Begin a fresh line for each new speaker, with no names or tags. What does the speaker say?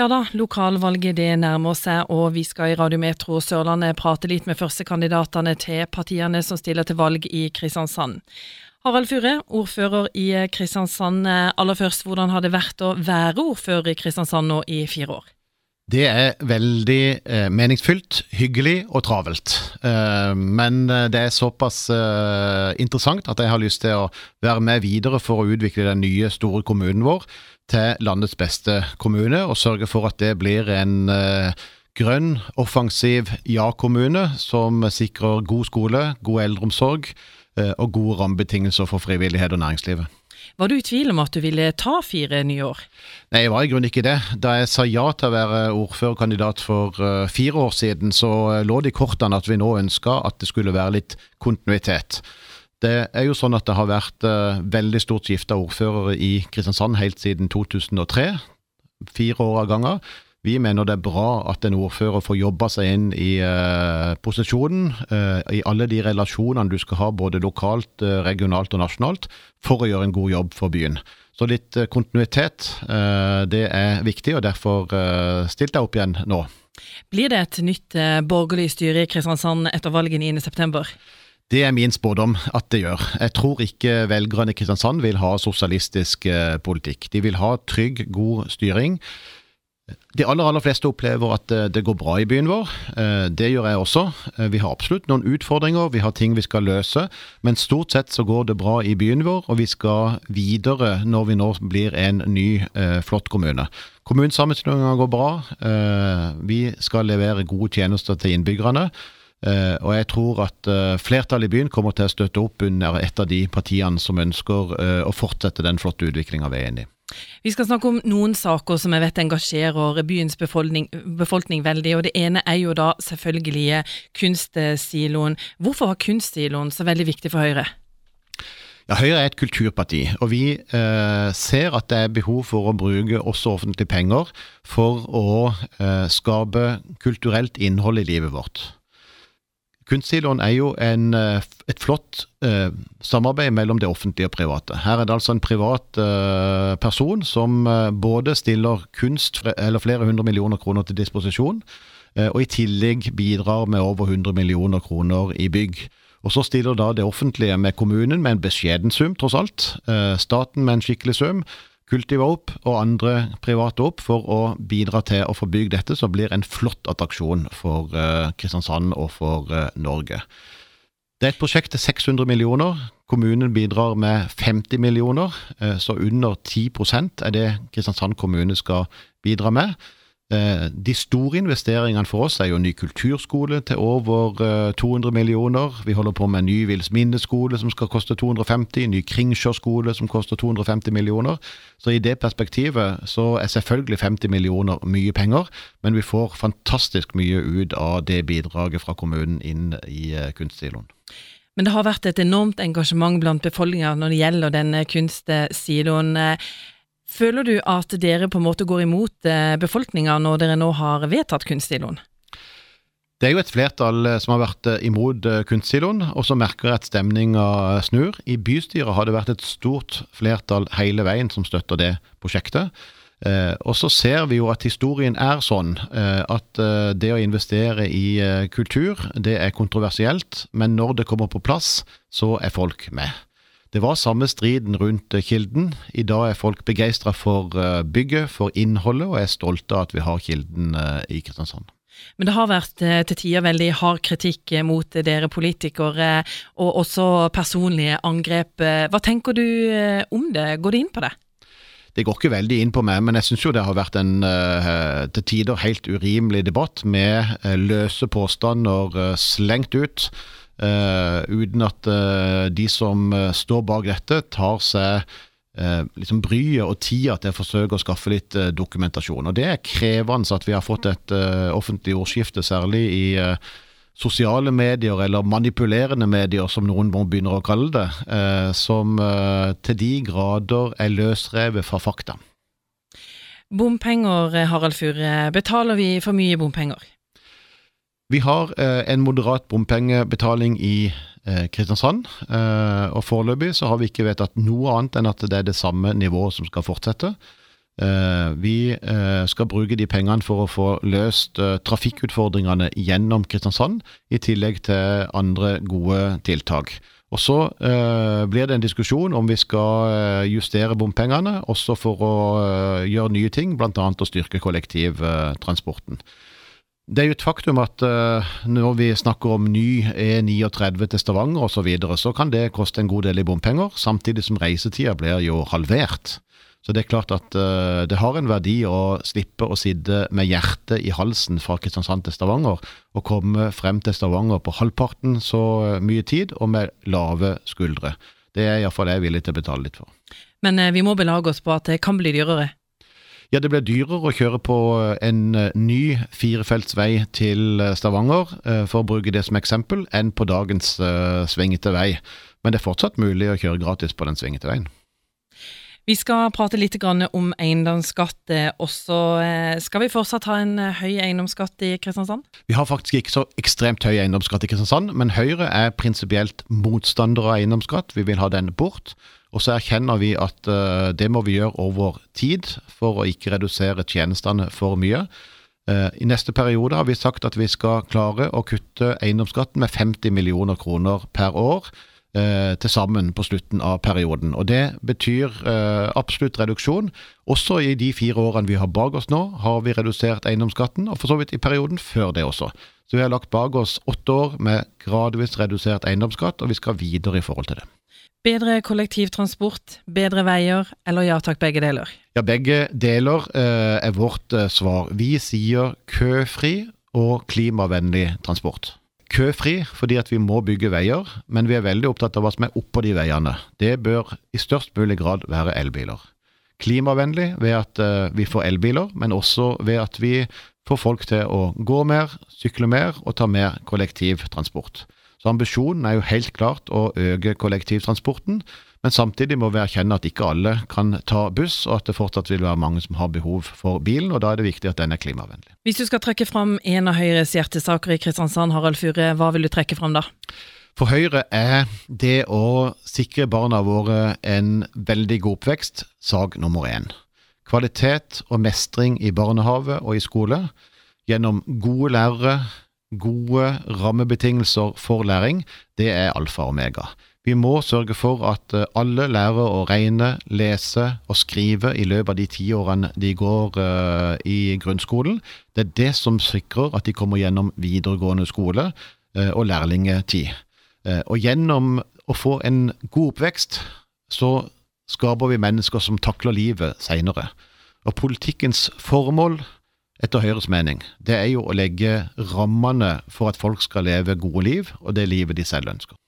Ja da, lokalvalget det nærmer seg, og vi skal i Radiometro Sørlandet prate litt med førstekandidatene til partiene som stiller til valg i Kristiansand. Harald Fure, ordfører i Kristiansand. Aller først, hvordan har det vært å være ordfører i Kristiansand nå i fire år?
Det er veldig eh, meningsfylt, hyggelig og travelt. Eh, men eh, det er såpass eh, interessant at jeg har lyst til å være med videre for å utvikle den nye, store kommunen vår til landets beste kommune, og sørge for at det blir en eh, grønn, offensiv ja-kommune som sikrer god skole, god eldreomsorg eh, og gode rammebetingelser for frivillighet og næringslivet.
Var du i tvil om at du ville ta fire nye år?
Nei, jeg var i grunnen ikke det. Da jeg sa ja til å være ordførerkandidat for uh, fire år siden, så lå det i kortene at vi nå ønska at det skulle være litt kontinuitet. Det er jo sånn at det har vært uh, veldig stort skifte av ordførere i Kristiansand helt siden 2003. Fire år av ganger. Vi mener det er bra at en ordfører får jobba seg inn i uh, posisjonen, uh, i alle de relasjonene du skal ha både lokalt, uh, regionalt og nasjonalt, for å gjøre en god jobb for byen. Så litt kontinuitet, det er viktig, og derfor stilte jeg opp igjen nå.
Blir det et nytt borgerlig styre i Kristiansand etter valget 9.9?
Det er min spådom at det gjør. Jeg tror ikke velgerne i Kristiansand vil ha sosialistisk politikk. De vil ha trygg, god styring. De aller aller fleste opplever at eh, det går bra i byen vår. Eh, det gjør jeg også. Eh, vi har absolutt noen utfordringer, vi har ting vi skal løse. Men stort sett så går det bra i byen vår, og vi skal videre når vi nå blir en ny, flott kommune. Kommunesammenslåinga går bra. Vi skal levere gode tjenester til innbyggerne. Og jeg tror at flertallet i byen kommer til å støtte opp under et av de partiene som ønsker å fortsette den flotte utviklinga vi er inne i.
Vi skal snakke om noen saker som jeg vet engasjerer byens befolkning, befolkning, veldig, og det ene er jo da selvfølgelig kunstsiloen. Hvorfor var kunstsiloen så veldig viktig for Høyre?
Ja, Høyre er et kulturparti, og vi eh, ser at det er behov for å bruke også offentlige penger for å eh, skape kulturelt innhold i livet vårt. Kunstsiloen er jo en, eh, et flott eh, samarbeid mellom det offentlige og private. Her er det altså en privat eh, person som eh, både stiller kunst eller flere hundre millioner kroner til disposisjon, eh, og i tillegg bidrar med over 100 millioner kroner i bygg. Og Så stiller da det offentlige med kommunen med en beskjeden sum, tross alt. Eh, staten med en skikkelig sum. Kultiva opp og andre private opp for å bidra til å få bygd dette, som blir en flott attraksjon for uh, Kristiansand og for uh, Norge. Det er et prosjekt til 600 millioner. Kommunen bidrar med 50 millioner, uh, så under 10% er det Kristiansand kommune skal bidra med. Eh, de store investeringene for oss er jo ny kulturskole til over 200 eh, millioner. Vi holder på med ny Vils minneskole som skal koste 250, ny Kringsjåskole som koster 250 millioner. Så i det perspektivet så er selvfølgelig 50 millioner mye penger, men vi får fantastisk mye ut av det bidraget fra kommunen inn i eh, kunstsiloen.
Men det har vært et enormt engasjement blant befolkninga når det gjelder denne kunstsiloen. Føler du at dere på en måte går imot eh, befolkninga når dere nå har vedtatt kunstsiloen?
Det er jo et flertall eh, som har vært eh, imot kunstsiloen, og som merker at stemninga snur. I bystyret har det vært et stort flertall hele veien som støtter det prosjektet. Og så ser vi jo at historien er sånn at det å investere i kultur, det er kontroversielt, men når det kommer på plass, så er folk med. Det var samme striden rundt eh, Kilden. I dag er folk begeistra for eh, bygget, for innholdet, og er stolte av at vi har Kilden eh, i Kristiansand.
Men det har vært til tider veldig hard kritikk mot dere politikere, og også personlige angrep. Hva tenker du om det? Går det inn på det?
Det går ikke veldig inn på meg, men jeg syns jo det har vært en til tider helt urimelig debatt med løse påstander slengt ut. Uh, uten at uh, de som uh, står bak dette, tar seg liksom bryet og tida til å forsøke å skaffe litt dokumentasjon. Og Det er krevende at vi har fått et offentlig ordskifte, særlig i sosiale medier, eller manipulerende medier, som noen må begynne å kalle det, som til de grader er løsrevet fra fakta.
Bompenger, Harald Fure. Betaler vi for mye bompenger?
Vi har eh, en moderat bompengebetaling i eh, Kristiansand, eh, og foreløpig så har vi ikke vedtatt noe annet enn at det er det samme nivået som skal fortsette. Vi skal bruke de pengene for å få løst trafikkutfordringene gjennom Kristiansand, i tillegg til andre gode tiltak. Og Så blir det en diskusjon om vi skal justere bompengene, også for å gjøre nye ting, bl.a. å styrke kollektivtransporten. Det er jo et faktum at uh, når vi snakker om ny E39 til Stavanger osv., så, videre, så kan det koste en god del i bompenger, samtidig som reisetida blir jo halvert. Så det er klart at uh, det har en verdi å slippe å sitte med hjertet i halsen fra Kristiansand til Stavanger, og komme frem til Stavanger på halvparten så mye tid og med lave skuldre. Det er iallfall jeg villig til å betale litt for.
Men uh, vi må belage oss på at det kan bli dyrere?
Ja, det ble dyrere å kjøre på en eh, ny firefelts vei til eh, Stavanger, eh, for å bruke det som eksempel, enn på dagens svingete vei. Men det er fortsatt mulig å kjøre gratis på den svingete veien.
Vi skal prate litt om eiendomsskatt også. Skal vi fortsatt ha en høy eiendomsskatt i Kristiansand?
Vi har faktisk ikke så ekstremt høy eiendomsskatt i Kristiansand, men Høyre er prinsipielt motstander av eiendomsskatt. Vi vil ha den bort. Og så erkjenner vi at det må vi gjøre over tid for å ikke redusere tjenestene for mye. I neste periode har vi sagt at vi skal klare å kutte eiendomsskatten med 50 millioner kroner per år. Uh, til sammen på slutten av perioden. Og Det betyr absolutt reduksjon. Også i de fire årene vi har bak oss nå, har vi redusert eiendomsskatten, og for så vidt i perioden før det også. Så vi har lagt bak oss åtte år med gradvis redusert eiendomsskatt, og vi skal videre i forhold til det.
Bedre kollektivtransport, bedre veier, eller ja takk, begge deler?
Ja, begge deler eh, er vårt eh, svar. Vi sier køfri og klimavennlig transport. Køfri fordi at vi må bygge veier, men vi er veldig opptatt av hva som er oppå de veiene. Det bør i størst mulig grad være elbiler. Klimavennlig ved at eh, vi får elbiler, men også ved at vi får folk til å gå mer, sykle mer og ta mer kollektivtransport. Så ambisjonen er jo helt klart å øke kollektivtransporten, men samtidig må vi erkjenne at ikke alle kan ta buss, og at det fortsatt vil være mange som har behov for bilen, og da er det viktig at den er klimavennlig.
Hvis du skal trekke fram en av Høyres hjertesaker i Kristiansand, Harald Fure, hva vil du trekke fram da?
For Høyre er det å sikre barna våre en veldig god oppvekst sak nummer én. Kvalitet og mestring i barnehage og i skole gjennom gode lærere, gode rammebetingelser for læring, det er alfa og omega. Vi må sørge for at eh, alle lærer å regne, lese og skrive i løpet av de ti årene de går uh, i grunnskolen. Det er det som sikrer at de kommer gjennom videregående skole uh, og lærlingetid. Og gjennom å få en god oppvekst, så skaper vi mennesker som takler livet seinere. Og politikkens formål etter Høyres mening, det er jo å legge rammene for at folk skal leve gode liv, og det livet de selv ønsker.